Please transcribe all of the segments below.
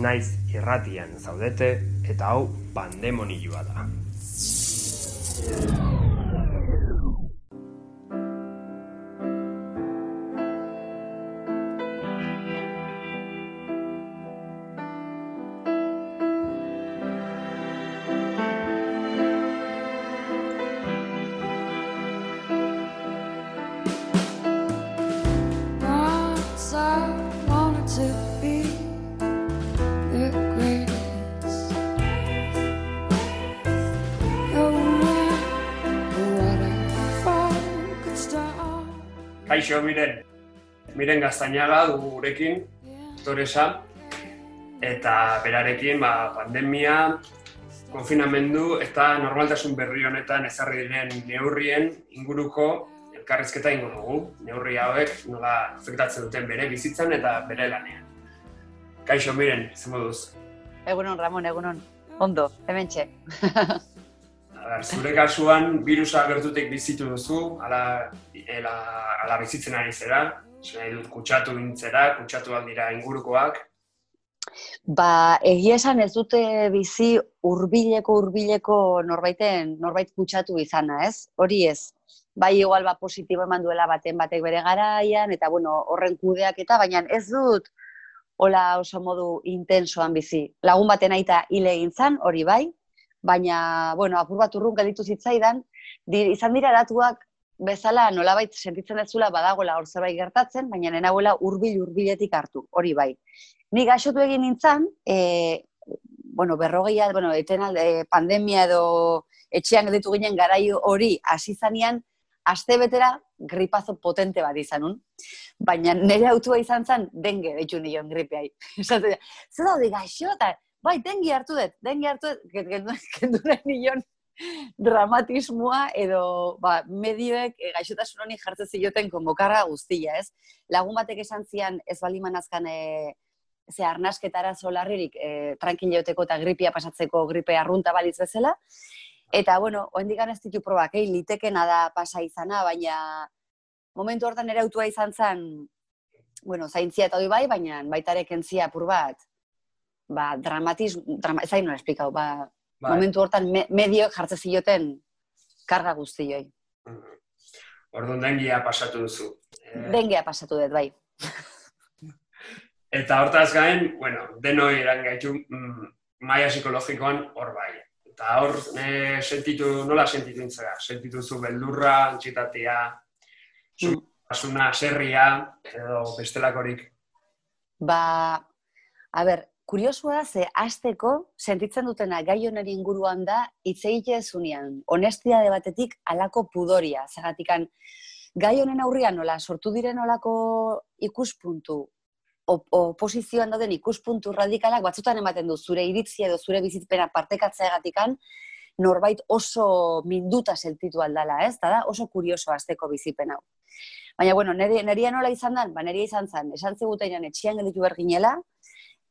Naiz irratian zaudete eta hau pandemonioa da. Kaixo, miren, miren gaztainaga du gurekin, Toresa, eta berarekin ba, pandemia, konfinamendu eta normaltasun berri honetan ezarri diren neurrien inguruko elkarrizketa ingo dugu. Neurri hauek nola afektatzen duten bere bizitzan eta bere lanean. Kaixo, miren, zen moduz? Egunon, Ramon, egunon. Ondo, hemen txe. zure kasuan virusa gertutik bizitu duzu, ala, ela, ala bizitzen ari zera, zure dut kutsatu bintzera, kutsatu dira ingurukoak. Ba, egia esan ez dute bizi hurbileko hurbileko norbaiten norbait kutsatu izana, ez? Hori ez. Bai igual ba positibo eman duela baten batek bere garaian eta bueno, horren kudeak eta baina ez dut hola oso modu intensoan bizi. Lagun baten aita hile egin zan, hori bai, baina, bueno, apur bat urrun gelditu zitzaidan, di, izan dira datuak bezala nolabait sentitzen ez zula badagoela hor zerbait gertatzen, baina nenagoela hurbil hurbiletik hartu, hori bai. Ni gaixotu egin nintzen, e, bueno, berrogeia, bueno, eten alde, pandemia edo etxean gelditu ginen garai hori hasi zanean, aste betera gripazo potente bat izanun. Baina nire autua izan zen, denge, deitu nion gripeai. Zer da, gaixo, eta bai, dengi hartu dut, dengi hartu dut, kendu nahi nion dramatismoa edo ba, medioek e, gaixotasun honi jartzen zioten konbokarra guztia, ez? Lagun batek esan zian ez baliman azkan e, ze arnasketara zolarririk e, tranquilioteko eta gripia pasatzeko gripe arrunta balitz bezala. Eta, bueno, oendikan ez ditu probak, eh? litekena da pasa izana, baina momentu hortan ere autua izan zen, bueno, zaintzia eta hori bai, baina baitarek entzia apur bat, ba, dramatis, drama, ez hain esplikau, ba, bai. momentu hortan me, medio jartze zioten karga guztioi. Mm-hmm. Orduan dengia pasatu duzu. Eh... Dengia pasatu dut, bai. Eta hortaz gain, bueno, denoi eran gaitu mm, maia psikologikoan hor bai. Eta hor e, sentitu, nola sentitu intzera? Sentitu zu beldurra, antxitatea, zu, mm. asuna, serria, edo bestelakorik? Ba, a ber, Kuriosua da, ze azteko sentitzen dutena gai honeri inguruan da hitz zunean. Honestia de batetik alako pudoria. Zagatikan, gai honen aurrian nola sortu diren olako ikuspuntu, oposizioan dauden ikuspuntu radikalak batzutan ematen du zure iritzia edo zure bizitzpena partekatzea egatikan, norbait oso minduta sentitu aldala, ez? Da, oso kurioso azteko bizipen hau. Baina, bueno, neria nola izan dan, ba, neria izan zen, esan ziguten etxian gelditu berginela,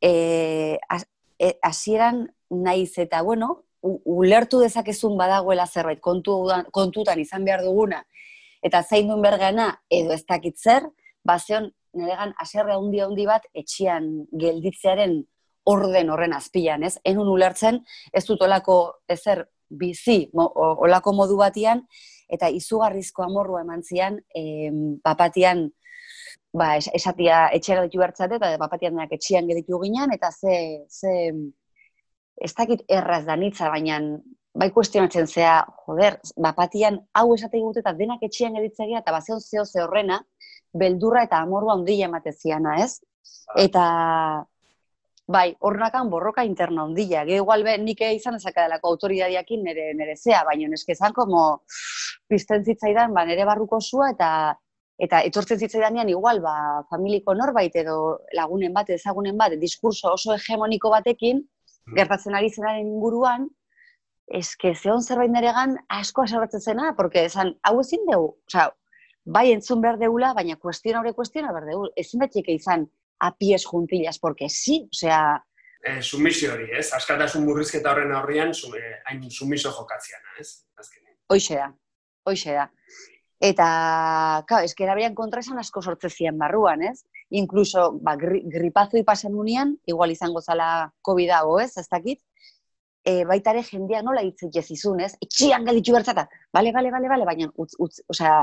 e, hasieran naiz eta bueno, ulertu dezakezun badagoela zerbait kontu, kontutan izan behar duguna eta zein duen bergana edo ez dakit zer, bazeon niregan aserre handi handi bat etxian gelditzearen orden horren azpian, ez? Enun ulertzen ez dut olako ezer bizi mo, olako modu batian eta izugarrizko amorrua eman zian eh, papatian ba, es, esatia etxera ditu hartzate, eta bapatian denak etxian geditu ginen, eta ze, ze, ez dakit erraz da nitza, baina bai kuestionatzen zea, joder, bapatian hau esate gute eta denak etxian editzegia, eta bazion zeo ze horrena, beldurra eta amorua ondila emateziana, ez? Eta, bai, horrenakan borroka interna ondila. Ge igual be, nik izan ezakadelako autoridadiakin nere, nere zea, baina neske zan, como pizten zitzaidan, ba, nere barruko zua, eta eta etortzen zitzaidanean igual, ba, familiko norbait edo lagunen bat, ezagunen bat, diskurso oso hegemoniko batekin, mm. gertatzen ari zenaren inguruan, eske zehon zerbait neregan asko aserratzen zena, porque esan, hau ezin dugu, sea, bai entzun behar deula, baina kuestiona hori kuestiona behar deula, ezin betxik izan apies juntillas, porque sí, osea... Eh, sumisio hori, ez? Askatasun murrizketa horren aurrian, eh, hain sumiso jokatziana, ez? Hoixe da, hoixe da. Eta, ka, eskera berean kontra esan asko sortzezien barruan, ez? Inkluso, ba, gri, gripazo ipasen unian, igual izango zala COVID dago, ez? Ez dakit? E, baitare jendia nola hitzik jezizun, ez? Itxian galitu bertzata. Bale, bale, bale, bale, baina, utz, utz, osea,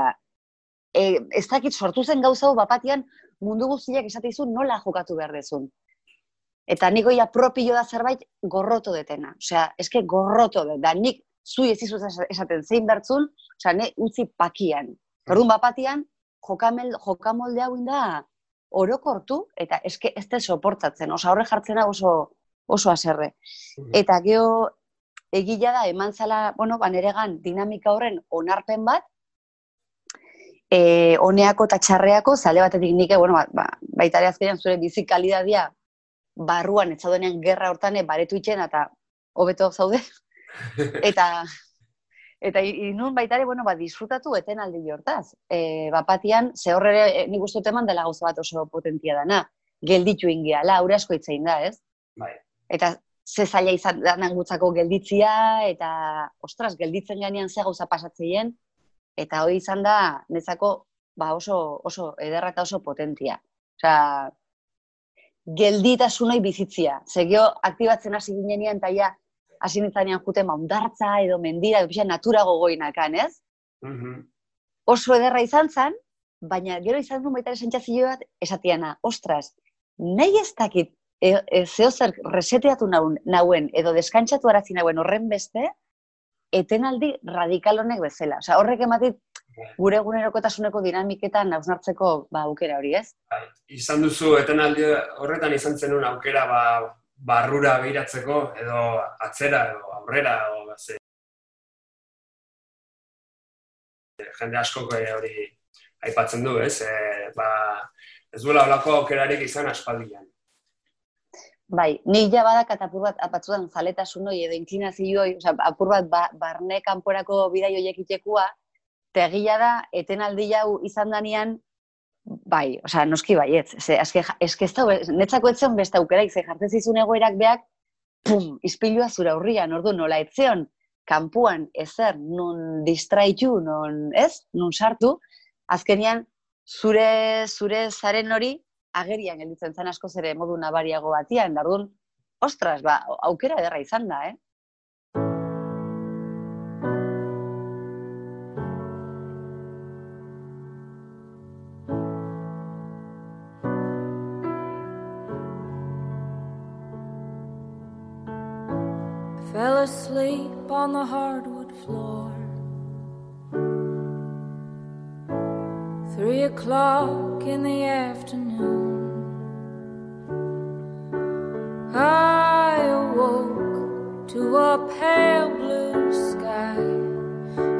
e, ez dakit sortu zen gauza bapatian mundu guztiak esatizun nola jokatu behar dezun. Eta niko ia propio da zerbait gorroto detena. Osea, eske gorroto det. Da nik zu ez izu esaten zein bertzun, oza, ne, utzi pakian. Orduan bapatian, jokamel, jokamolde hau da orokortu, eta eske ez da soportatzen, oza, horre jartzena oso, oso aserre. Eta geho, egila da, eman zala, bueno, baneregan dinamika horren onarpen bat, e, oneako eta txarreako, zale batetik nike, bueno, ba, ba, baita azkenean zure bizik kalidadia, barruan, ez gerra hortane, baretu itxen, eta hobeto zaude, eta eta inun baitare, bueno, ba, disfrutatu eten aldi jortaz. E, bapatian, ze horre e, nik uste teman dela gauza bat oso potentia dana. Gelditu ingia, la, aure asko itzein da, ez? Bai. Eta ze zaila izan gutzako gelditzia, eta, ostras, gelditzen ganean ze gauza pasatzeien, eta hori izan da, nezako, ba, oso, oso ederra eta oso potentia. Osea, gelditasunoi bizitzia. Zegio, aktibatzen hasi ginean, eta ja, hasi nintzanean jute maundartza edo mendira, edo natura gogoinakan, ez? Mm Oso ederra izan zen, baina gero izan duen baita esentzazio bat, esatiana, ostras, nahi ez dakit, e, e, zeo zer reseteatu nauen, edo deskantzatu arazi nauen horren beste, etenaldi radikal honek bezala. Osa, horrek ematit, gure egunerokotasuneko dinamiketan nausnartzeko ba, aukera hori, ez? Bai, izan duzu, etenaldi horretan izan zenun aukera ba, barrura behiratzeko edo atzera edo aurrera edo ze jende asko hori aipatzen du, ez? E, ba, ez duela holako aukerarik izan aspaldian. Bai, ni ja badak eta apur bat apatzudan zaletasun hori edo inklinazio hori, oza, apur bat ba, barne kanporako bidai horiek itekua, tegila da, etenaldi jau izan danian, Bai, osea, noski baiet. Ze, eske, eske ez da, netzako etzen beste aukeraik, ze jartzen zizun egoerak beak, pum, izpilua zura hurrian, ordu nola etzeon, kanpuan ezer, nun distraitu, nun, ez, nun sartu, azkenian, zure, zure zaren hori, agerian gelditzen zen asko zere modu nabariago batian, orduan, ostras, ba, aukera ederra izan da, eh? Asleep on the hardwood floor. Three o'clock in the afternoon. I awoke to a pale blue sky,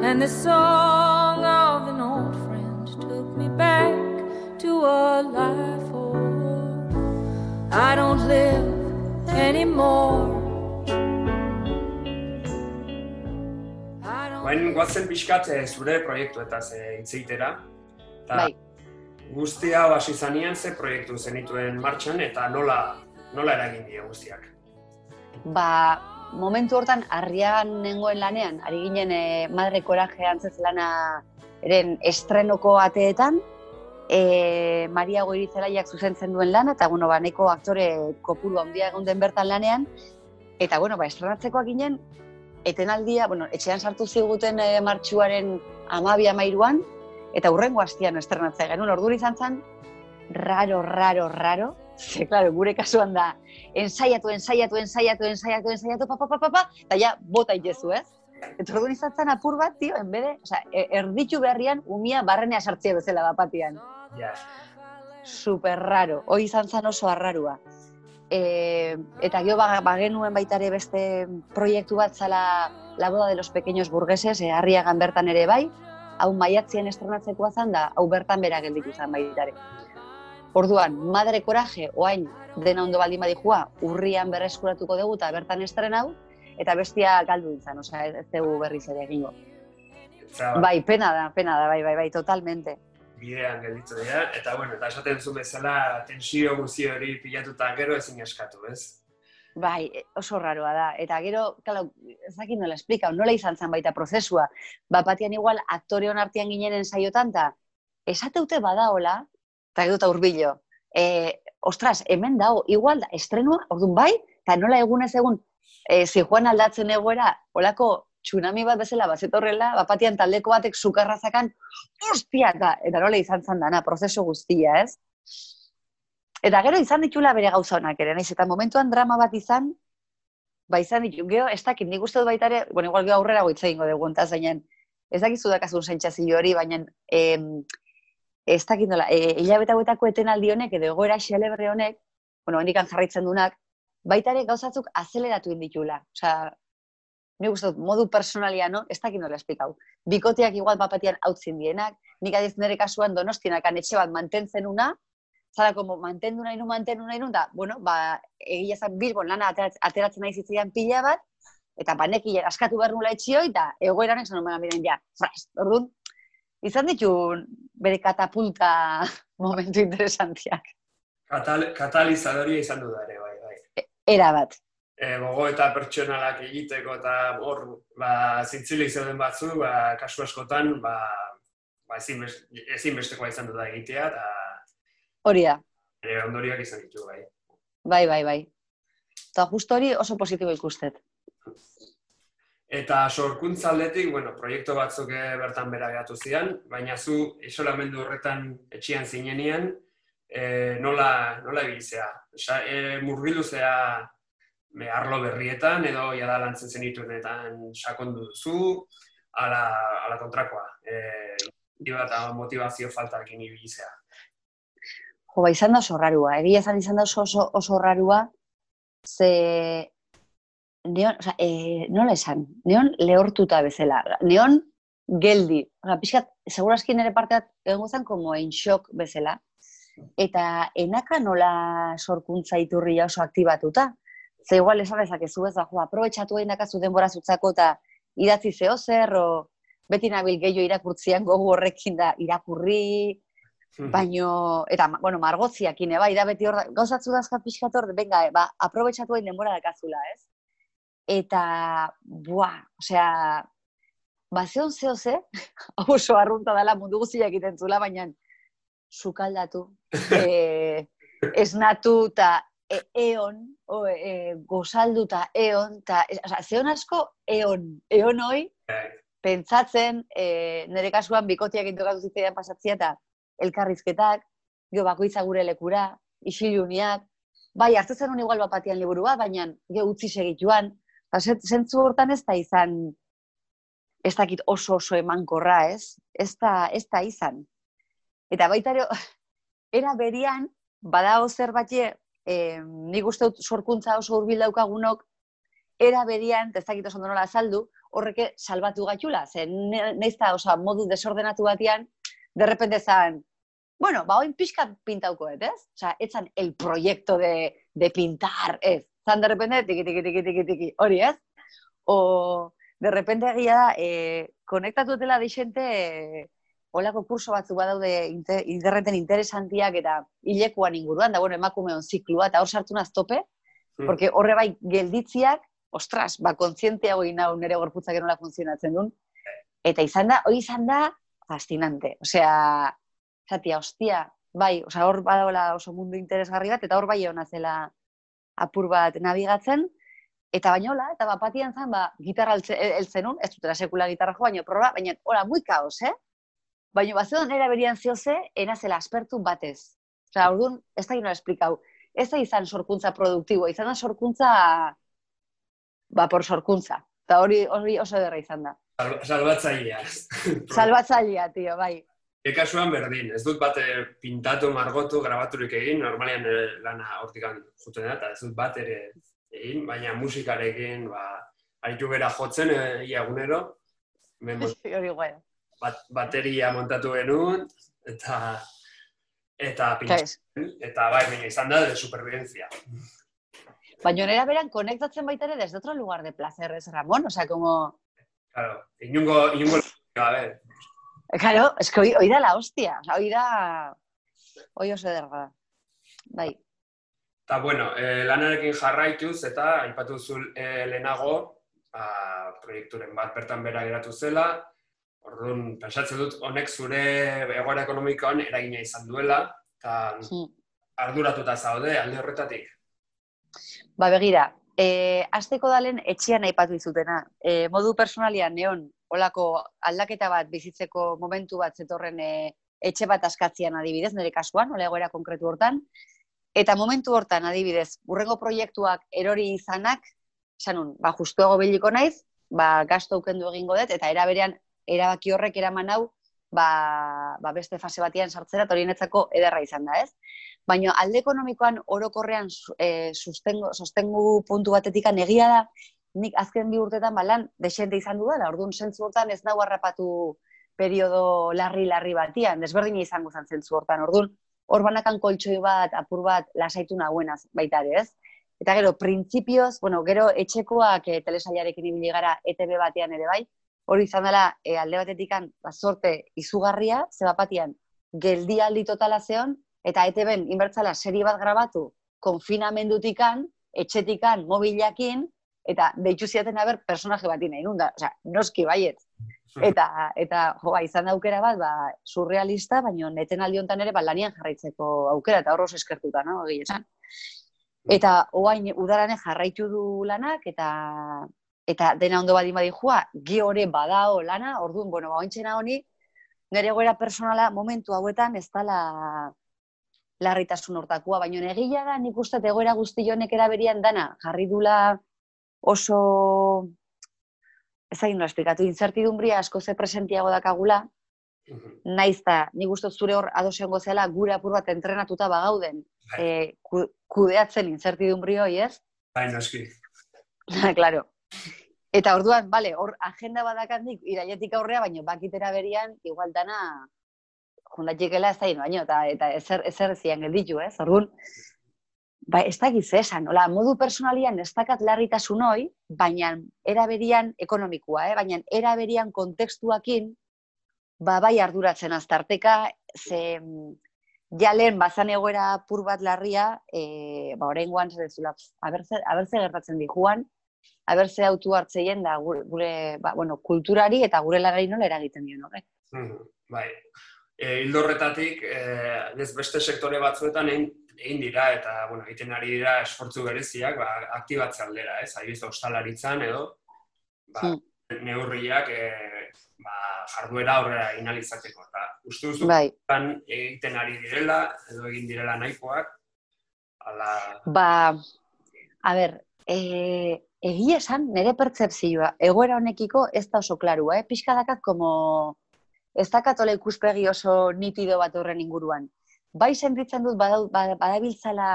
and the song of an old friend took me back to a life old. I don't live anymore. Baina guazen pixkat eh, zure proiektu eta ze itzeitera. bai. Guzti hau hasi zanean ze proiektu zenituen martxan eta nola, nola eragin dira guztiak? Ba, momentu hortan harrian nengoen lanean, ari ginen e, madre koraje antzez lana eren estrenoko ateetan, e, Maria Goirizelaiak zuzentzen duen lana, eta bueno, ba, neko aktore kopuru handia egon den bertan lanean, eta bueno, ba, estrenatzekoak ginen, etenaldia, bueno, etxean sartu ziguten e, martxuaren amabi amairuan, eta hurrengo hastian estrenatzea genuen, orduri izan zen, raro, raro, raro, ze, claro, gure kasuan da, ensaiatu, ensaiatu, ensaiatu, ensaiatu, ensaiatu, pa, pa, pa, pa, pa, eta ja, bota itezu, ez? Eta orduan izatzen apur bat, tio, enbede, oza, e, erditu berrian, umia barrenea sartzea bezala bapatian. Ja. Super raro, hoi izan zen oso arrarua. E, eta gero ba, bagenuen baita ere beste proiektu bat zala La boda de los pequeños burgueses, e, harriagan bertan ere bai, hau maiatzien estrenatzekoa zan da, hau bertan bera gelditu zen baita ere. Orduan, madre coraje, oain, dena ondo baldin badijua, urrian berreskuratuko dugu eta bertan estrenau, eta bestia galdu izan, osea, ez dugu berriz ere egingo. Bai, pena da, pena da, bai, bai, bai, totalmente. Bidean gelditu dira, eta bueno, eta esaten zu bezala tensio guzti hori pilatuta gero ezin eskatu, ez? Bai, oso raroa da. Eta gero, kalo, ez dakit nola esplika, nola izan zen baita prozesua. Bapatian igual aktoreon artean ginenen saiotan, ta esateute badaola, eta gero eta urbilo, e, ostras, hemen dago, igual da, estrenua, orduan bai, eta nola egunez egun, e, zijoan aldatzen egoera, olako tsunami bat bezala bazetorrela, bapatian taldeko batek sukarra zakan, ostia, eta, eta nola izan zen dana, prozesu guztia, ez? Eta gero izan ditula bere gauza honak ere, naiz eta momentuan drama bat izan, ba izan ditu, gero, ez dakit, nik uste dut baita ere, bueno, igual gero aurrera goitza ingo dugu, ontaz, baina ez dakizu dakazun sentsazio hori, baina em, ez dakit nola, e, hilabete hauetako etenaldi honek, edo egoera xelebre honek, bueno, hendikan jarraitzen dunak, baita ere gauzatzuk azeleratu inditula. Osea, nik uste dut, modu personalia, no? Ez dakit nola esplikau. Bikoteak igual bapatian hautzin dienak, nik adiz nire kasuan donostianak etxe bat mantentzen una, zara, como, mantendu nahi nu, mantendu nahi nu, da, bueno, ba, egia zan Bilbon lana ateratzen, nahi zitzaidan pila bat, eta baneki askatu behar nula etxioi, eta egoera honek zan miren, ja, fras, orduan, izan ditu bere katapulta momentu interesantiak. Katal, katalizadoria izan du da ere, bai, bai. Era bat. E, gogo eta pertsonalak egiteko eta hor, ba, zintzilik zeuden batzu, ba, kasu askotan, ba, ba ezinbest, ezinbestekoa izan du da egitea, eta Hori da. ere ondorioak izan ditu, bai. Bai, bai, bai. Eta justo hori oso positibo ikustet. Eta sorkuntza aldetik, bueno, proiektu batzuk eh, bertan bera gehatu zian, baina zu isolamendu horretan etxian zinenian, e, nola, nola ebiltzea? Osa, e, murgildu zea me, arlo berrietan, edo jada lantzen zenituenetan sakondu duzu, ala, ala kontrakoa. E, eta motivazio faltakin ibiltzea. Jo, ba, izan da oso rarua. Egia izan izan da oso, oso, oso rarua, ze neon, oza, e, nola esan, neon lehortuta bezala. Neon geldi. Oza, pixkat, segurazki nire parteat egongo zen como en shock bezala. Eta enaka nola sorkuntza iturria oso aktibatuta. Ze igual esan dezakezu ez da, jo, aprobetxatu egin dakazu denbora zutzako eta idatzi zeo zer, o beti nabil gehiago irakurtzian gogu horrekin da irakurri, baino, eta, bueno, margotziakin, eba, ida beti hor, da- gauzatzu dazka pixkat hor, venga, ba, aprobetxatu egin denbora dakazula, ez? Eta, buah, osea, ba, zeon zeo ze, oso arrunta dela mundu guztiak egiten zula, baina sukaldatu, e, esnatu eta e, eon, o, e, gozaldu eta eon, eta, osea, zeon asko eon, eon hoi, pentsatzen, e, nire kasuan bikotiak intokatu zitzaidan pasatzia eta elkarrizketak, gero bakoitza gure lekura, isiluniak, bai, hartu zen igual bapatian liburua, baina ge utzi segituan, eta zent- zentzu hortan ez da izan, ez dakit oso oso emankorra, ez? Ez da, ez da izan. Eta baita ere, era berian, badao zerbait, eh, nik uste sorkuntza oso hurbil daukagunok, era berian, ez dakit oso nola azaldu, horreke salbatu gaitula, ze ne- naiz da, oza, modu desordenatu batean, de repente zan, bueno, ba, oin pixkat pintaukoet, ez? Osa, etzan el proyecto de, de pintar, ez? Zan, de repente, tiki, tiki, tiki, tiki, tiki, hori, ez? O, de repente egia da, e, konektatu dutela deixente, e, olako kurso batzu badaude inte, interneten interesantiak eta hilekuan inguruan, da, bueno, emakumeon ziklua, eta hor sartu naz tope, Mm. porque horre bai gelditziak, ostras, ba, kontzienteago inau nire gorputzak nola funtzionatzen duen, eta izan da, hori izan da, fascinante. Osea, zatia, ostia, bai, osea, hor badaola oso mundu interesgarri bat, eta hor bai hona zela apur bat nabigatzen, eta bainola, eta bapatian zan, ba, gitarra heltze- heltzen nun, ez dutela sekula gitarra jo, baina proba, baina, ora, muy kaos, eh? Baina, bazeon era berian zioze, ena zela aspertu batez. Osa, orduan, ez da gino esplikau. Ez da izan sorkuntza produktibo, izan da sorkuntza, ba, por sorkuntza. Eta hori, hori oso derra izan da. Salbatzailea. Salbatzailea, tio, bai. Ekasuan berdin, ez dut bat pintatu, margotu, grabaturik egin, normalean lana hortikan juten da, eta ez dut bat ere egin, baina musikarekin, ba, aritu bera jotzen, egunero. Hori guai. Bat, bateria montatu genuen, eta eta pintzen, eta bai, baina izan da, de supervivencia. Baina nera beran konektatzen baita ere desde otro lugar de placer, es Ramón, o sea, como... Claro, inungo, inungo, a ver. Claro, es que hoy, da la hostia, o sea, hoy da... Hoy oso ederra. Bai. Eta, bueno, eh, lanarekin jarraituz eta aipatu zul eh, lehenago, ba, proiekturen bat bertan bera geratu zela, orduan, pensatzen dut, honek zure egoera ekonomikoan eragina izan duela, eta hmm. arduratuta zaude alde horretatik. Ba, begira, e, azteko dalen etxean aipatu izutena. E, modu personalian, neon, olako aldaketa bat bizitzeko momentu bat zetorren e, etxe bat askatzian adibidez, nire kasuan, ola egoera konkretu hortan. Eta momentu hortan adibidez, burrengo proiektuak erori izanak, sanun, ba, justu ego biliko naiz, ba, gazto ukendu egingo dut, eta eraberean, erabaki horrek eraman hau, ba, ba beste fase batian sartzera, eta hori ederra izan da, ez? Baina alde ekonomikoan orokorrean e, sustengo, sostengu puntu batetik egia da, nik azken bi urtetan balan desente izan du da, orduan zentzu hortan ez nahu harrapatu periodo larri-larri batian, desberdin izango zen zentzu hortan, orduan hor banakan koltsoi bat, apur bat, lasaitu nahuenaz baita ere, ez? Eta gero, printzipioz, bueno, gero etxekoak e, telesailarekin ibili gara ETB batean ere bai, hori izan dela e, alde batetikan, ba, sorte izugarria, zeba batian, geldialdi totala zeon, eta ETB-en inbertzala serie bat grabatu konfinamendutikan, etxetikan, mobilakin, eta deitzu ziaten haber personaje bat ina inunda, osea, noski baiet. Eta, eta jo, ba, izan aukera bat, ba, surrealista, baina neten aldi honetan ere, ba, lanian jarraitzeko aukera, eta horroz eskertuta, no, esan. Eta, oain, udarane jarraitu du lanak, eta eta dena ondo badi badi joa, geore badao lana, orduan, bueno, ba, honi, nire goera personala momentu hauetan ez dala larritasun hortakoa, baina egia da nik uste egoera guzti jonek eraberian dana, jarri dula oso, ez hain esplikatu, incertidumbria asko ze presentiago dakagula, naiz da, nik uste zure hor adosean gozela gure apur bat entrenatuta bagauden, e, kudeatzen incertidumbri hoi, ez? Bai, noski. claro. Eta orduan, vale, hor agenda badakandik iraietik aurrea, baina bakitera berian, igual dana jundatikela ez da baino, eta, eta ezer, ezer zian gelditu, ez? Orduan, ba, ez da esan, hola, modu personalian ez dakat larritasun hoi, baina eraberian ekonomikoa, eh? baina eraberian kontekstuakin, ba, bai arduratzen aztarteka, ze ja lehen bazan egoera pur bat larria, e, ba, orain guan zer dezula, abertze, abertze gertatzen di juan, abertze autu hartzeien da gure, gure ba, bueno, kulturari eta gure lagari nola eragiten dio, no? Mm, bai, e, hildorretatik, e, beste sektore batzuetan egin, egin dira eta bueno, egiten ari dira esfortzu bereziak ba, aktibatze aldera, ez? Aibiz, ostalaritzan edo, ba, hmm. neurriak e, ba, jarduera aurrera inalizateko. Eta uste duzu, bai. egiten ari direla, edo egin direla nahikoak, ala... Ba, a ber, e, egia esan, nire pertsepzioa, egoera honekiko ez da oso klarua, eh? Pixka dakat, como ez dakatola ikuspegi oso nitido bat horren inguruan. Bai sentitzen dut badabiltzala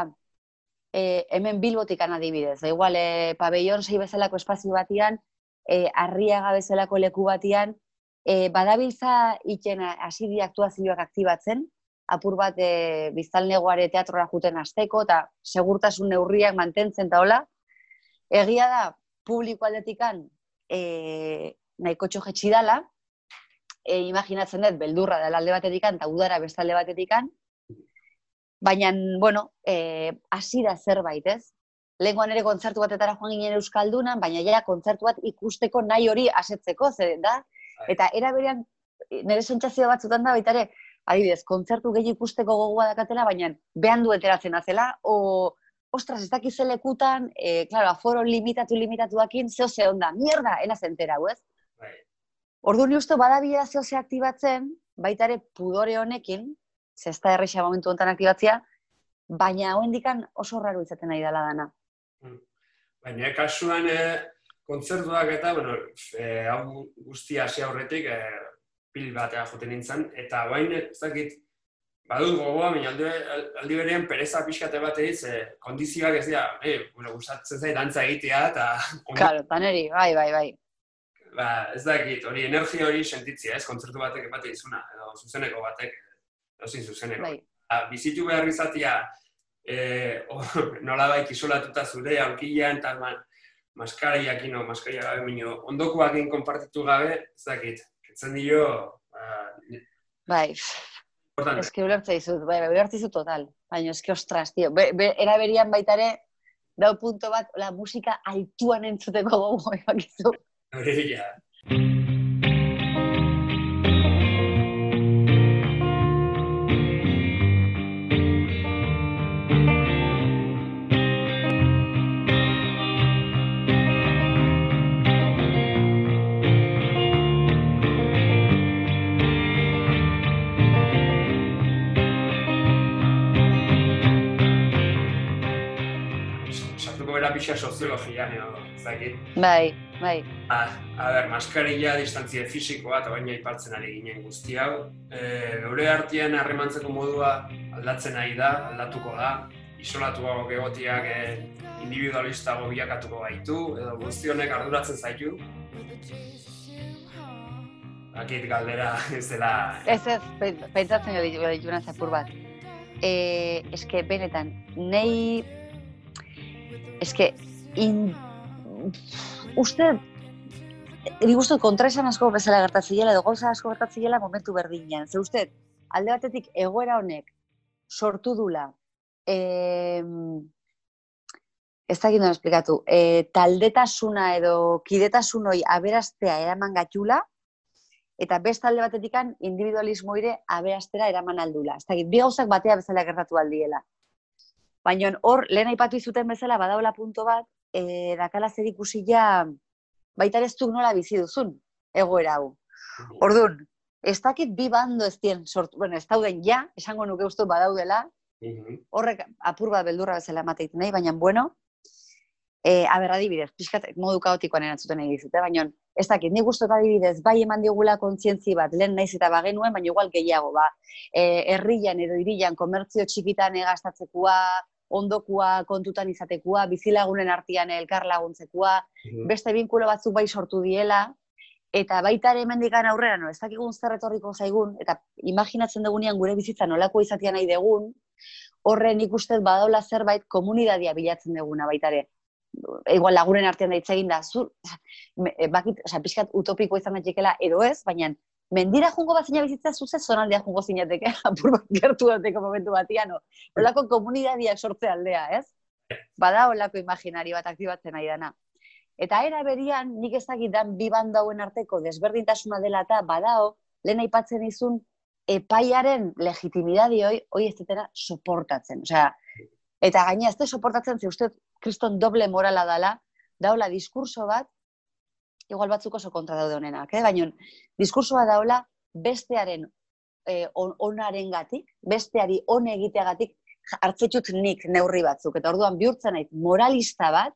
e, hemen bilbotikan adibidez. Da igual, e, pabellon zei bezalako espazio batian, e, arriaga bezalako leku batian, e, badabiltza iten asidi aktuazioak aktibatzen, apur bat e, biztalnegoare teatrora juten azteko, eta segurtasun neurriak mantentzen eta hola. Egia da, publiko aldetikan e, nahiko txojetxi dala, e, imaginatzen dut, beldurra dela alde batetik eta udara beste alde batetik Baina, bueno, e, hasi da zerbait, ez? Lehenkoan ere kontzertu batetara joan ginen Euskaldunan, baina ja kontzertu bat ikusteko nahi hori asetzeko, zer da? Bai. Eta era berean, nire sentsazio batzutan da, baita ere, adibidez, kontzertu gehi ikusteko gogoa dakatela, baina behan du eteratzen azela, o, ostras, ez dakiz elekutan, e, claro, aforo limitatu, limitatu dakin, zeo ze onda, mierda, ena zentera, ez? Bai. Ordu ni uste badabia ze aktibatzen, baita ere pudore honekin, ze ez da erresa momentu honetan aktibatzea, baina hoendikan oso raro izaten nahi dela dana. Mm. Baina kasuan e, kontzertuak eta, bueno, e, hau guztia hasi aurretik, e, pil batea joten nintzen, eta bain, ez dakit, badut gogoa, baina aldi, aldi berean pereza pixkate bat egitz, e, kondizioak ez dira, e, bueno, gustatzen zait dantza egitea, eta... Claro, taneri, bai, bai, bai. Ba, ez dakit, hori energia hori sentitzia, ez, kontzertu batek bate izuna, edo zuzeneko batek, ezin zuzeneko. Bai. Ba, bizitu behar izatea, e, nola baik isolatuta zure, aurkilean, eta ma, maskariak ino, maskaria gabe minio, ondokoak konpartitu gabe, ez dakit, ketzen dio... Uh, bai, Ez que ulertza izut, bai, bai, ulertza izut total. Baina, que ostras, tio. Be, be, era berian baitare, dau punto bat, la musika altuan entzuteko gogo, ebakizu. Hore, ja. Pixa soziologian edo, zakit. Bai, bai. A, a ber, maskarilla, distantzia fisikoa, eta baina aipatzen ari ginen guzti hau. E, geure artean harremantzeko modua aldatzen ari da, aldatuko da. Isolatuago egotiak e, individualistago biakatuko gaitu, edo guzti honek arduratzen zaitu. Akit galdera ez dela... Ez ez, pentsatzen jo dituna zapur bat. E, eske, benetan, nei eske, in... uste, nik uste kontraesan asko bezala gertatzen edo gauza asko gertatzen momentu berdinean. Ze uste, alde batetik egoera honek sortu dula, e, ez da ginduen esplikatu, e, taldetasuna edo kidetasunoi aberastea eraman gatxula, eta best alde batetikan individualismo ire aberastera eraman aldula. Ez da, bi gauzak batea bezala gertatu aldiela. Baina hor, lehen aipatu izuten bezala, badaula punto bat, e, dakala zer ikusi ja, baita ez nola bizi duzun, egoera hau. Orduan, ez dakit bi bando ez dien sortu, bueno, ez dauden ja, esango nuke uste badaudela, horrek apur bat beldurra bezala emateiten nahi, baina bueno, e, aberra dibidez, pixkat modu kaotikoan erantzuten nahi dizute, baina ez dakit, nik uste adibidez, bai eman digula kontzientzi bat, lehen naiz eta bagenuen, baina igual gehiago, ba, e, herrian edo irian, komertzio txikitan egastatzekoa, ondokua kontutan izatekua, bizilagunen artean elkar laguntzekua, mhm. beste binkulo batzuk bai sortu diela, eta baita ere mendikan aurrera, no, ez dakigun zer etorriko zaigun, eta imaginatzen dugunean gure bizitza nolako izatea nahi dugun, horren ikustez badaula zerbait komunidadia bilatzen duguna baita ere. Igual lagunen artean da egin da, zu, bakit, oza, pixkat utopiko izan daitekela edo ez, baina mendira jungo bat zina bizitza zuze zonaldea jungo zinateke, apur bat gertu dateko momentu batian, no? Olako komunidadia sortze aldea, ez? Bada olako imaginari bat aktibatzen nahi dana. Eta era berian, nik ez dan bi bandauen arteko desberdintasuna dela eta badao, lehen aipatzen izun, epaiaren legitimidadi hoi, hoi ez dutena soportatzen. Osea, eta gaina ez soportatzen, ze uste kriston doble morala dela, daula diskurso bat, igual batzuk oso kontra daude honenak, eh? baina diskursoa daola bestearen eh, onaren gatik, besteari on egiteagatik hartzetut nik neurri batzuk. Eta orduan bihurtzen naiz moralista bat,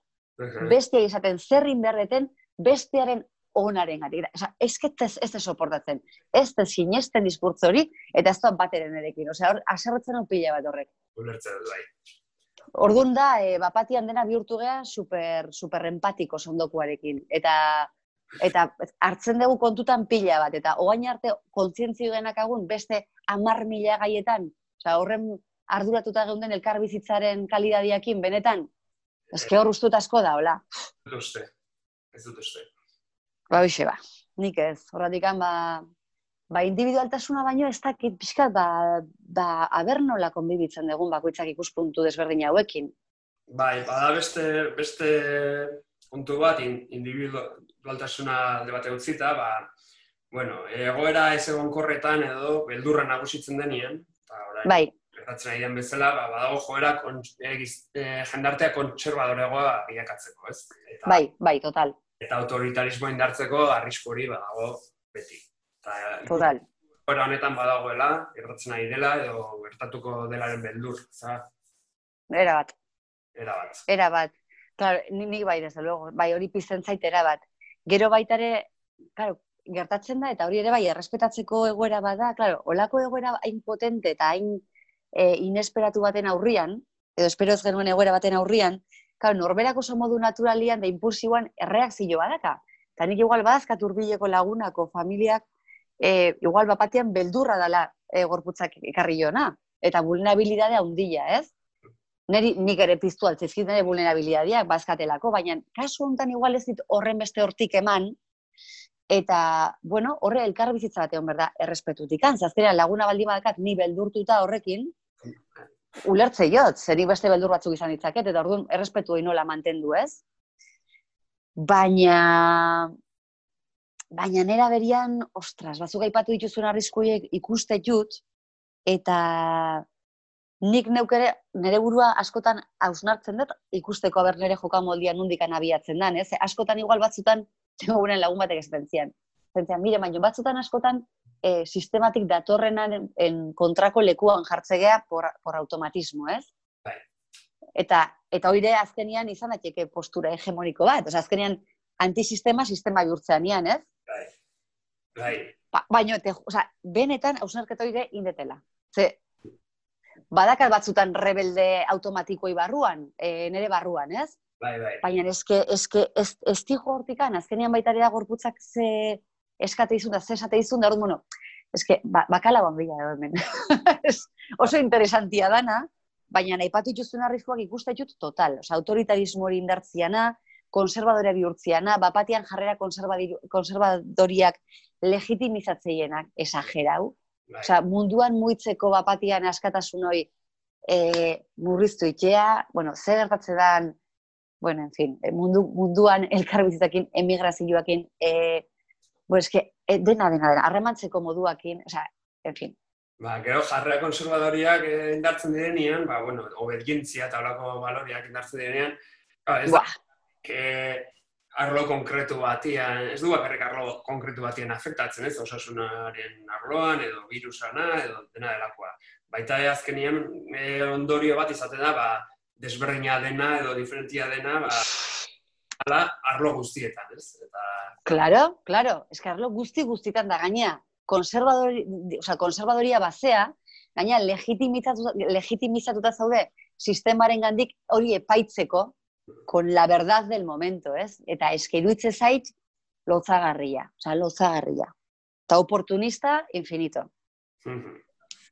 bestea izaten zerrin berreten, bestearen onaren gatik. Osa, ez ez, ez soportatzen. Ez da sinesten diskurtzo hori, eta ez da bateren erekin. Osea, hor, aserretzen hau pila bat horrek. Ulertzen bai. Orduan da, e, bapatian dena bihurtu geha super, super empatiko sondokuarekin. Eta eta hartzen dugu kontutan pila bat, eta oain arte kontzientzio denak agun beste amar mila gaietan, oza, horren arduratuta geunden elkar bizitzaren kalidadiakin, benetan, ezke hor ustut asko da, hola? Ez dut uste, ez dut uste. Ba, bixe, ba, nik ez, horretik ba, ba, individualtasuna baino ez dakit pixkat, ba, ba, aber nola konbibitzen dugun bakoitzak ikuspuntu desberdin hauekin. Bai, bada beste, beste puntu bat, individu, dualtasuna alde bate utzita, ba, bueno, egoera ez egon edo beldurra nagusitzen denien, eta orain, bai. gertatzen ari den bezala, ba, badago joera egiz, e, jendartea kontserbadoregoa bilakatzeko, ez? Eta, bai, bai, total. Eta autoritarismo indartzeko arrisku hori badago beti. Eta, total. Hora honetan badagoela, gertatzen ari dela, edo gertatuko delaren beldur, za? Era bat. Era bat. Era bat. Claro, ni, ni bai, desde luego, bai, hori pizten zait era bat. Gero baitare, claro, gertatzen da, eta hori ere bai, errespetatzeko egoera bada, claro, olako egoera hain potente eta hain e, inesperatu baten aurrian, edo espero ez genuen egoera baten aurrian, claro, norberako oso modu naturalian da impulsiboan erreakzio badaka. Eta nik igual badazkat urbileko lagunako familiak, e, igual bapatean beldurra dela e, gorputzak ekarri jona. Eta vulnerabilidadea undila, ez? Neri, nik ere piztu altzizkit nire vulnerabilidadeak bazkatelako, baina kasu honetan igual ez dit horren beste hortik eman, eta, bueno, horre elkar bizitza bat egon berda, errespetutik. Zazkenean laguna baldi badakat ni beldurtuta horrekin, ulertze jot, zer beste beldur batzuk izan ditzaket, eta orduan errespetu nola mantendu, ez? Baina, baina nera berian, ostras, batzuk aipatu dituzun arriskuiek ikuste jut, eta nik neukere, nere burua askotan hausnartzen dut, ikusteko aber nere joka moldian nundikan abiatzen dan, ez? Askotan igual batzutan, tengo lagun batek esaten zian. Zentzian, mire, baino batzutan askotan, e, sistematik datorrenan en kontrako lekuan jartzegea por, por automatismo, ez? Eta eta hoire azkenian izan daiteke postura hegemoniko bat. Osa, azkenian antisistema sistema bihurtzean ian, ez? Bai. Bai. Ba, baina, te, osa, benetan hausnarketa hoire indetela. Ze, badakat batzutan rebelde automatikoi barruan, e, nere barruan, ez? Bai, bai. Baina eske, eske, ez, ez tigo hortikan, azkenian baita da gorputzak ze eskate izun da, ze esate izun da, bueno, eske, ba, bakala bila hemen. oso interesantia dana, baina nahi patu ituzun arriskoak ikuste jut total. Osa, autoritarismo hori indartziana, konservadorea bihurtziana, bapatian jarrera konservadoriak legitimizatzeienak esagerau. Bai. Osa, munduan muitzeko bapatian askatasun hori e, murriztu itxea, bueno, zer gertatze dan, bueno, en fin, e, mundu, munduan elkarbizitakin, emigrazioakin, e, bueno, eske, e, dena, dena, dena, harremantzeko moduakin, osa, en fin, Ba, gero jarrera konservadoriak eh, indartzen direnean, ba, bueno, obedgintzia eta olako baloriak indartzen direnean, ba, ez da, ke, arlo konkretu batian, ez du bakarrik arlo konkretu batian afektatzen, ez, osasunaren arloan, edo virusana, edo dena delakoa. Baita azkenian e, ondorio bat izaten da, ba, desberdina dena edo diferentia dena, ba, ala, arlo guztietan, ez? Eta... Claro, claro, ez arlo guzti guztietan da gainea konservadori, o sea, konservadoria basea, gaina legitimizatuta zaude sistemaren gandik hori epaitzeko con la verdad del momento, ez? Eta eskeruitze zait lozagarria, o sea, lozagarria. Ta oportunista infinito.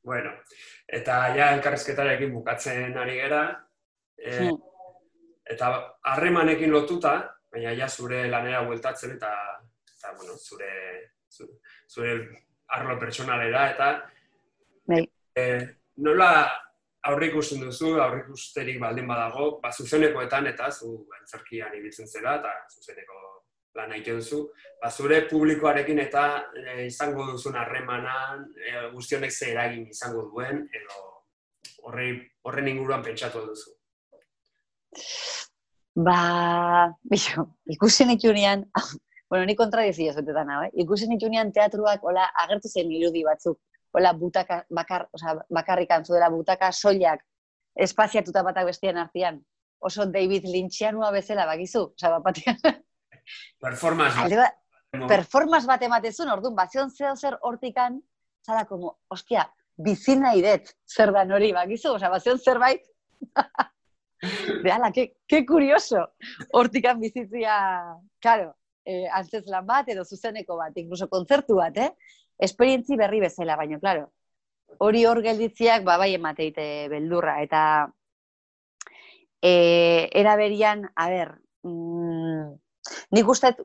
bueno, eta ja elkarrizketarekin bukatzen ari gera, e, eta harremanekin lotuta, baina ja zure lanera bueltatzen eta, eta bueno, zure, zure, zure arlo pertsonalera, eta bai. e, nola aurrik ikusten duzu, aurrik usterik baldin badago, ba, zuzenekoetan eta zu antzerkian ibiltzen zera, eta zuzeneko lan nahi duzu, ba, zure publikoarekin eta e, izango duzun harremanan, e, guztionek ze eragin izango duen, edo horre, horren inguruan pentsatu duzu. Ba, biso, ikusen ikunean, bueno, ni kontradizio zuetetan hau, eh? Ikusen itunean teatruak, hola, agertu zen irudi batzuk, hola, butaka, bakar, oza, bakarrik antzuela, butaka soilak, espaziatuta batak bestian artean, oso David Lynchianua bezala, bakizu, oza, bapatian. Performance bat. Ba, performance bat ematezun, orduan, bazion zeo zer hortikan, zara, como, ostia, bizina idet, zer da nori, bakizu, oza, bazion zerbait, Reala, que, que curioso. Hortikan bizitzia, claro, eh, antzez lan bat edo zuzeneko bat, inkluso kontzertu bat, eh? Esperientzi berri bezala, baina, klaro, hori hor gelditziak, ba, bai emateite beldurra, eta e, eraberian, a ber, mm, nik uste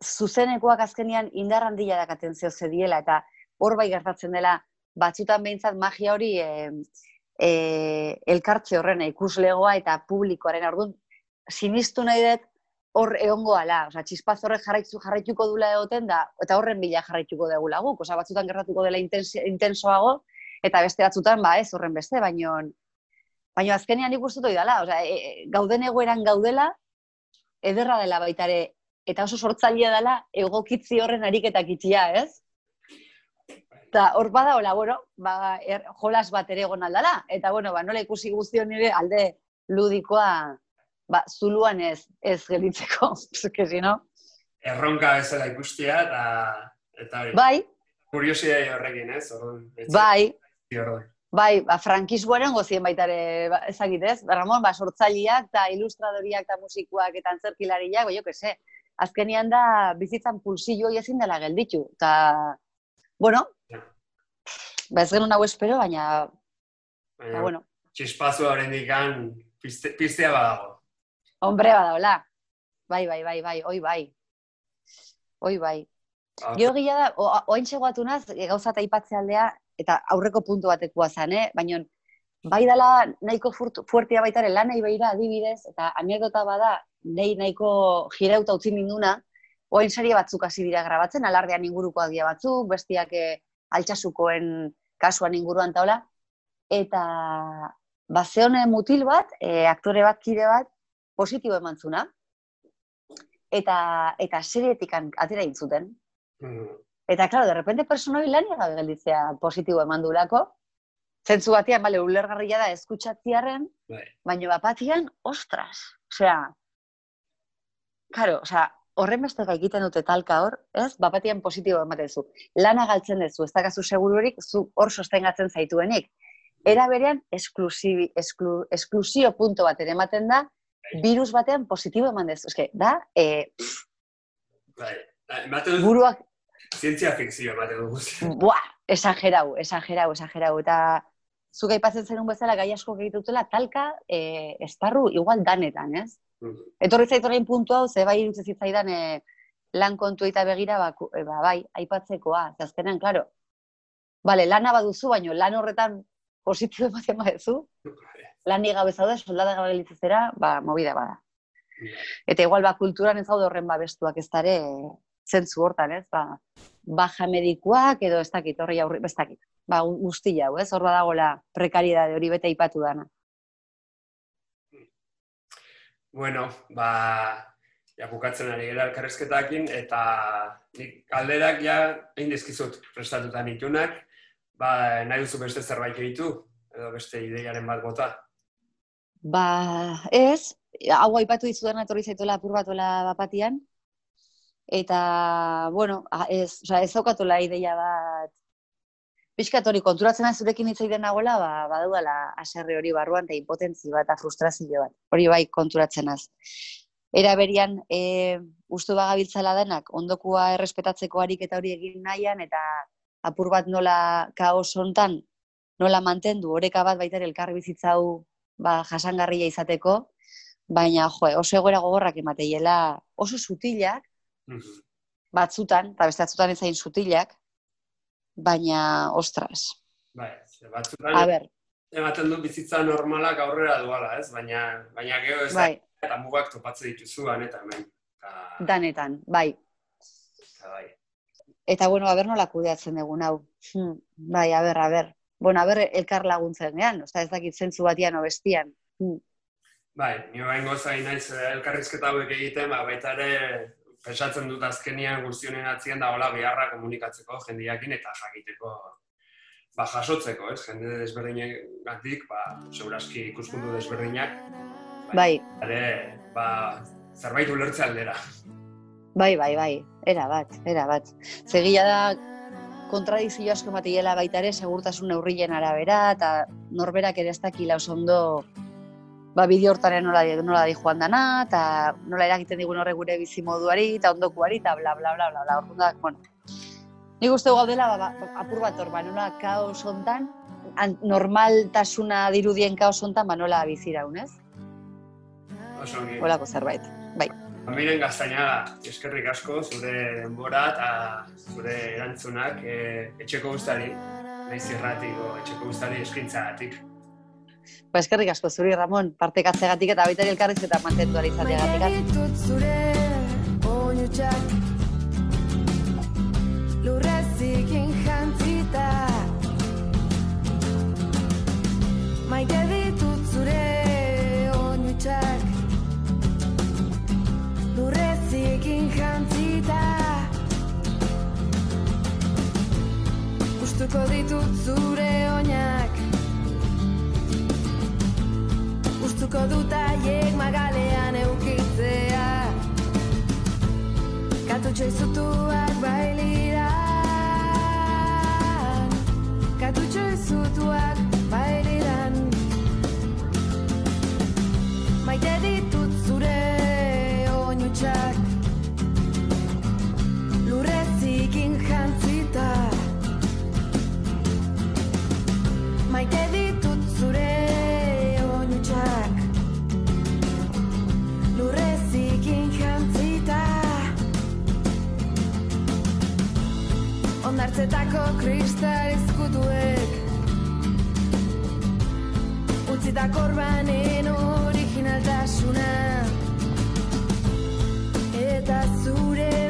zuzenekoak azkenian indar handia dakaten zeo zediela, eta hor bai gertatzen dela, batzutan behintzat magia hori e, e, elkartze horrena ikuslegoa eta publikoaren. Orduan, sinistu nahi dut, hor egongo ala, osea, txispaz horrek jarraitu, jarraituko dula egoten da, eta horren bila jarraituko dugu laguk, osea, batzutan gertatuko dela intensoago, eta beste batzutan, ba, ez, horren beste, baino, baino azkenean ikustu doi dela, osea, e, e, gauden egoeran gaudela, ederra dela baitare, eta oso sortzailea dela, egokitzi horren ariketak itxia, ez? Eta hor bada, hola, bueno, ba, er, jolas bat ere egon aldala. Eta, bueno, ba, nola ikusi guztion nire alde ludikoa, ba, zuluan ez, ez gelitzeko, zuke no? Erronka bezala ikustia, eta, eta hori. Bai. Kuriosidea horrekin, ez? Orduan, bai. Orduan. Bai, ba, frankismoaren gozien baitare ba, ezagit ez, ba, Ramon, ba, sortzaileak eta ilustradoriak eta musikuak eta antzerkilariak, ba, jo, que azkenian da bizitzan pulsillo ezin dela gelditu. Eta, bueno, ba, ez genuen hau espero, baina, baina ba, bueno. Txispazu horren dikan piste, pistea badago. Hombre, badaola. Bai, bai, bai, bai, oi bai. Oi bai. Ah, Gio gila da, oain txegoatu naz, gauza eta aldea, eta aurreko puntu batekoa zen, eh? baina bai dela nahiko fuertia baitare lan nahi behira adibidez, eta anekdota bada, nahi nahiko jirauta utzi minduna, oain serie batzuk hasi dira grabatzen, alardean inguruko adia batzuk, bestiak eh, altxasukoen kasuan inguruan taula, eta bazeone mutil bat, e, aktore bat, kide bat, positibo eman zuna, eta, eta serietik atera intzuten. Mm. Eta, klaro, de repente personoi lan gabe gelditzea positibo eman durako, zentzu batean, bale, ulergarria da eskutxatziaren, bai. baina bapatian, ostras, osea, Claro, o sea, horren beste egiten dute talka hor, ez? Bapatian positibo ematen zu. Lana galtzen duzu, ez dakazu segururik, zu hor sostengatzen zaituenik. Era berean, esklusio punto bat ere ematen da, virus batean positibo eman dezu. Ez da, e, bai, ematen buruak... Zientzia fikzio ematen dut. Buah, esagerau, esagerau, esagerau. Eta zuka ipatzen zenun bezala, gai asko egitutela, talka, e, estarru, igual danetan, ez? Mm. Etorri zaitu puntu hau, ze bai irutzen zitzaidan e, lan kontu eta begira, ba, e, ba, bai, aipatzekoa, azkenean, klaro, bale, lana baduzu, baino lan horretan positibo ematen baduzu, lan niga bezaude, soldada gabe ba, mobida bada. Eta igual, ba, kulturan ez hau horren babestuak ez dare, zentzu hortan, ez, ba, baja medikuak edo ez dakit, horri aurri, ez dakit, ba, guzti jau, ez, hor badagoela prekaridade hori bete ipatu dana. Bueno, ba, ja, bukatzen ari gara elkarrezketakin, eta nik alderak ja egin dizkizut prestatuta nitunak, ba, nahi duzu beste zerbait egitu, edo beste ideiaren bat bota. Ba, ez, hau aipatu dizudan etorri zaitola apur bat bapatian, eta, bueno, ez, oza, ez zaukatola ideia bat pixkat hori konturatzen da zurekin hitz egiten nagola, ba, badudala aserre hori barruan eta impotentzi bat frustrazio bat. Hori bai konturatzen az. Era berian, e, ustu bagabiltzala denak, ondokua errespetatzeko harik eta hori egin nahian, eta apur bat nola kaos hontan, nola mantendu, oreka bat baita elkarri bizitzau ba, jasangarria izateko, baina jo, oso egoera gogorrak emateiela oso sutilak, mhm. batzutan, eta beste batzutan ezain sutilak, baina, ostras. Bai, batzutan, A ber. ematen du bizitza normalak aurrera duala, ez? Baina, baina geho ez bai. da, eta mugak topatze dituzuan, eta hemen. Ta... Danetan, bai. Eta bai. Eta, bueno, a ber nola kudeatzen egun hau. Hmm, bai, a ber, a ber. Bueno, a ber, elkar laguntzen gehan, oza, ez dakit zentzu batian obestian. Hmm. Bai, nio bain gozain naiz eh, elkarrizketa hauek egiten, ba, baita ere pensatzen dut azkenian guztionen atzien da hola beharra komunikatzeko jendiakin eta jakiteko ba, jasotzeko, ez? Jende desberdinek gatik, ba, seguraski ikuskundu desberdinak. Bai. Ere, ba, zerbait ulertze aldera. Bai, bai, bai. Era bat, era bat. Zegia da kontradizio asko matiela baita ere segurtasun neurrien arabera eta norberak ere ez dakila oso ondo ba, bideo hortaren nola, nola di joan dana, eta nola eragiten digun horre gure bizi moduari, eta ondokuari, eta bla, bla, bla, bla, bla, orduan bueno. Nik uste gaudela, ba, ba, apur bat hor, ba, nola kaos ontan, normaltasuna dirudien kaos ontan, ba, nola bizira unez? Oso Olako zerbait, bai. Miren gaztaina, eskerrik asko, zure denbora eta zure erantzunak e, etxeko guztari, nahiz irratiko etxeko guztari eskintzagatik. Ba, eskerrik asko zuri, Ramon, parte katzegatik eta baita elkarriz eta mantentu alizateagatik. Maite zure oinutxak Lurrezikin jantzita Maite Ustuko ditut zure oinak. Ustuko dut aiek magalean eukitzea. Katutxo izutuak bailiran. Katutxo izutuak bailiran. Maite ditut zure oinutxak Ondartzetako kristal izkutuek Utzitako orbanen originaltasuna Eta zure